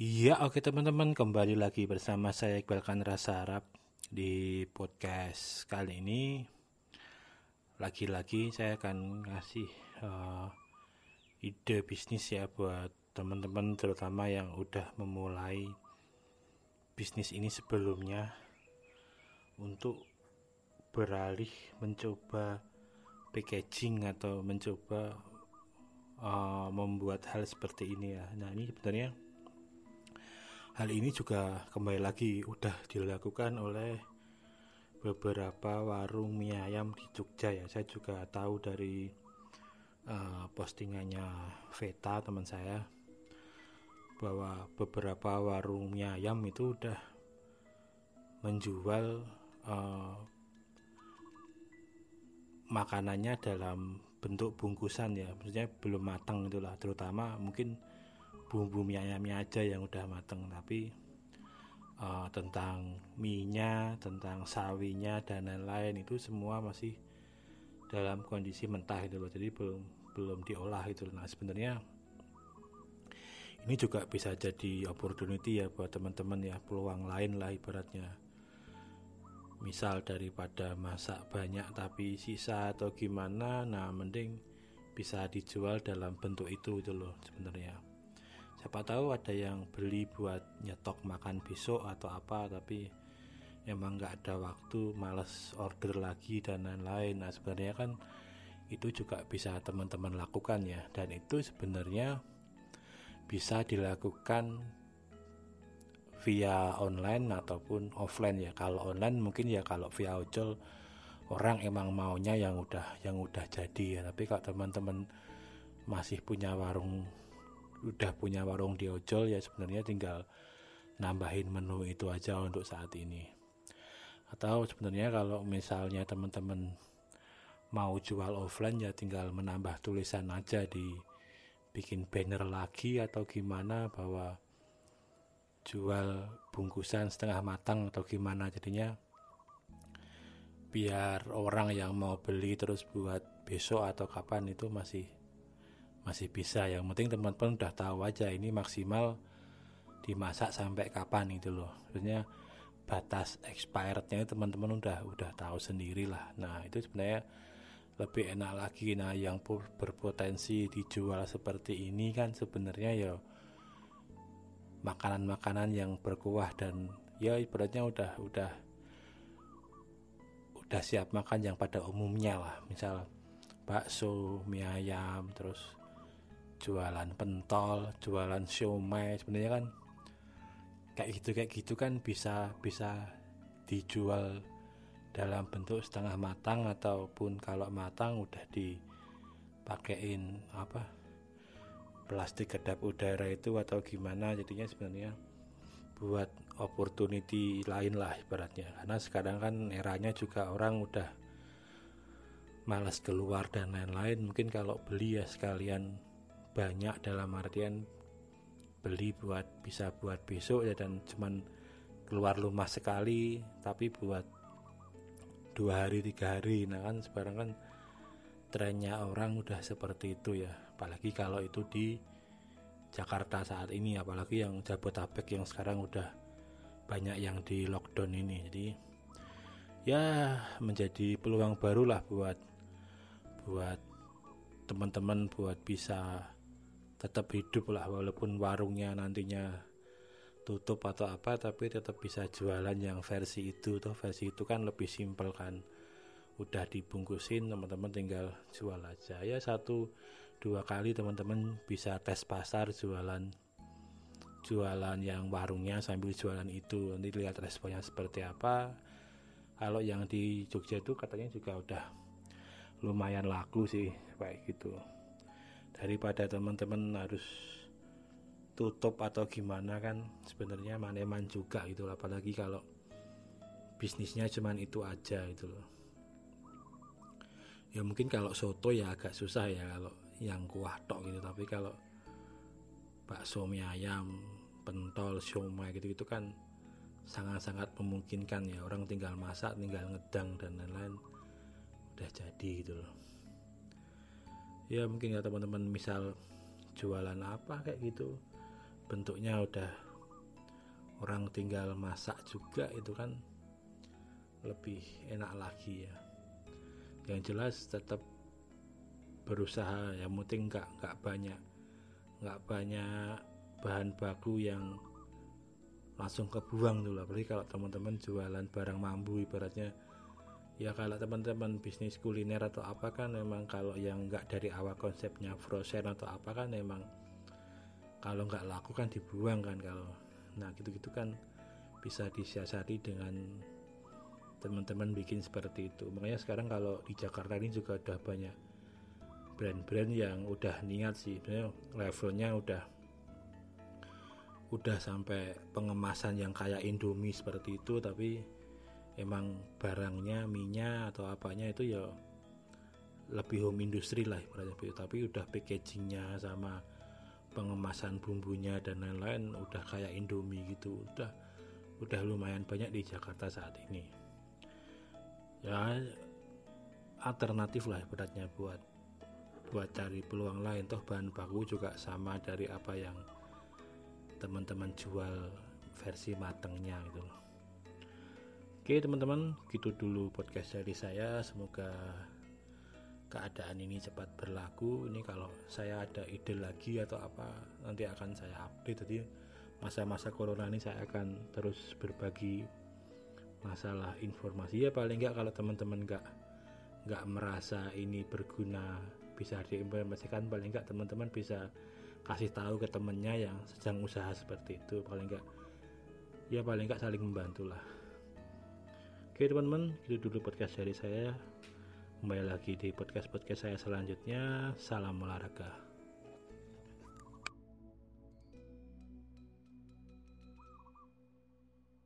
Iya, oke teman-teman, kembali lagi bersama saya Iqbal Rasa Arab di podcast kali ini. Lagi-lagi saya akan ngasih uh, ide bisnis ya buat teman-teman terutama yang udah memulai bisnis ini sebelumnya untuk beralih mencoba packaging atau mencoba uh, membuat hal seperti ini ya. Nah, ini sebenarnya Hal ini juga kembali lagi udah dilakukan oleh beberapa warung mie ayam di Jogja ya. Saya juga tahu dari uh, postingannya Veta teman saya bahwa beberapa warung mie ayam itu udah menjual uh, makanannya dalam bentuk bungkusan ya maksudnya belum matang itulah terutama mungkin bumbu mie ayamnya aja yang udah mateng tapi uh, tentang mie-nya, tentang sawinya dan lain-lain itu semua masih dalam kondisi mentah itu loh. Jadi belum belum diolah itu. Nah, sebenarnya ini juga bisa jadi opportunity ya buat teman-teman ya, peluang lain lah ibaratnya. Misal daripada masak banyak tapi sisa atau gimana, nah mending bisa dijual dalam bentuk itu itu loh sebenarnya siapa tahu ada yang beli buat nyetok makan besok atau apa tapi emang nggak ada waktu males order lagi dan lain-lain. Nah sebenarnya kan itu juga bisa teman-teman lakukan ya. Dan itu sebenarnya bisa dilakukan via online ataupun offline ya. Kalau online mungkin ya kalau via ojol orang emang maunya yang udah yang udah jadi ya. Tapi kalau teman-teman masih punya warung udah punya warung di ojol ya sebenarnya tinggal nambahin menu itu aja untuk saat ini. Atau sebenarnya kalau misalnya teman-teman mau jual offline ya tinggal menambah tulisan aja di bikin banner lagi atau gimana bahwa jual bungkusan setengah matang atau gimana. Jadinya biar orang yang mau beli terus buat besok atau kapan itu masih masih bisa yang penting teman-teman udah tahu aja ini maksimal dimasak sampai kapan itu loh. Sebenarnya batas expirednya teman-teman udah udah tahu sendiri lah. Nah itu sebenarnya lebih enak lagi. Nah yang berpotensi dijual seperti ini kan sebenarnya ya makanan-makanan yang berkuah dan ya ibaratnya udah udah udah siap makan yang pada umumnya lah. Misal bakso mie ayam terus jualan pentol jualan siomay sebenarnya kan kayak gitu kayak gitu kan bisa bisa dijual dalam bentuk setengah matang ataupun kalau matang udah dipakein apa plastik kedap udara itu atau gimana jadinya sebenarnya buat opportunity lain lah ibaratnya. Karena sekarang kan eranya juga orang udah malas keluar dan lain-lain. Mungkin kalau beli ya sekalian banyak dalam artian beli buat bisa buat besok ya dan cuman keluar rumah sekali tapi buat dua hari tiga hari. Nah kan sekarang kan trennya orang udah seperti itu ya. Apalagi kalau itu di Jakarta saat ini apalagi yang Jabotabek yang sekarang udah banyak yang di lockdown ini. Jadi ya menjadi peluang baru lah buat buat teman-teman buat bisa tetap hidup lah walaupun warungnya nantinya tutup atau apa tapi tetap bisa jualan yang versi itu tuh versi itu kan lebih simpel kan. Udah dibungkusin teman-teman tinggal jual aja. Ya satu dua kali teman-teman bisa tes pasar jualan jualan yang warungnya sambil jualan itu. Nanti lihat responnya seperti apa. Kalau yang di Jogja itu katanya juga udah lumayan laku sih kayak gitu daripada teman-teman harus tutup atau gimana kan sebenarnya maneman juga gitu apalagi kalau bisnisnya cuman itu aja itu loh. Ya mungkin kalau soto ya agak susah ya kalau yang kuah tok gitu. Tapi kalau bakso mie ayam pentol siomay gitu gitu kan sangat-sangat memungkinkan ya. Orang tinggal masak tinggal ngedang dan lain-lain udah jadi gitu loh ya mungkin ya teman-teman misal jualan apa kayak gitu bentuknya udah orang tinggal masak juga itu kan lebih enak lagi ya. Yang jelas tetap berusaha ya penting nggak nggak banyak nggak banyak bahan baku yang langsung kebuang dulu apalagi kalau teman-teman jualan barang mambu ibaratnya ya kalau teman-teman bisnis kuliner atau apa kan memang kalau yang nggak dari awal konsepnya frozen atau apa kan memang kalau nggak laku kan dibuang kan kalau nah gitu-gitu kan bisa disiasati dengan teman-teman bikin seperti itu. Makanya sekarang kalau di Jakarta ini juga udah banyak brand-brand yang udah niat sih sebenarnya levelnya udah udah sampai pengemasan yang kayak Indomie seperti itu tapi emang barangnya minyak atau apanya itu ya lebih home industry lah ibaratnya tapi udah packagingnya sama pengemasan bumbunya dan lain-lain udah kayak Indomie gitu udah udah lumayan banyak di Jakarta saat ini. Ya alternatif lah beratnya buat buat cari peluang lain. Toh bahan baku juga sama dari apa yang teman-teman jual versi matangnya gitu loh oke teman-teman gitu dulu podcast dari saya. Semoga keadaan ini cepat berlaku. Ini kalau saya ada ide lagi atau apa nanti akan saya update. Jadi masa-masa corona ini saya akan terus berbagi masalah informasi. Ya paling enggak kalau teman-teman enggak enggak merasa ini berguna bisa diimplementasikan paling enggak teman-teman bisa kasih tahu ke temennya yang sedang usaha seperti itu. Paling enggak ya paling enggak saling membantu lah oke teman-teman itu dulu podcast dari saya. Kembali lagi di podcast podcast saya selanjutnya. Salam olahraga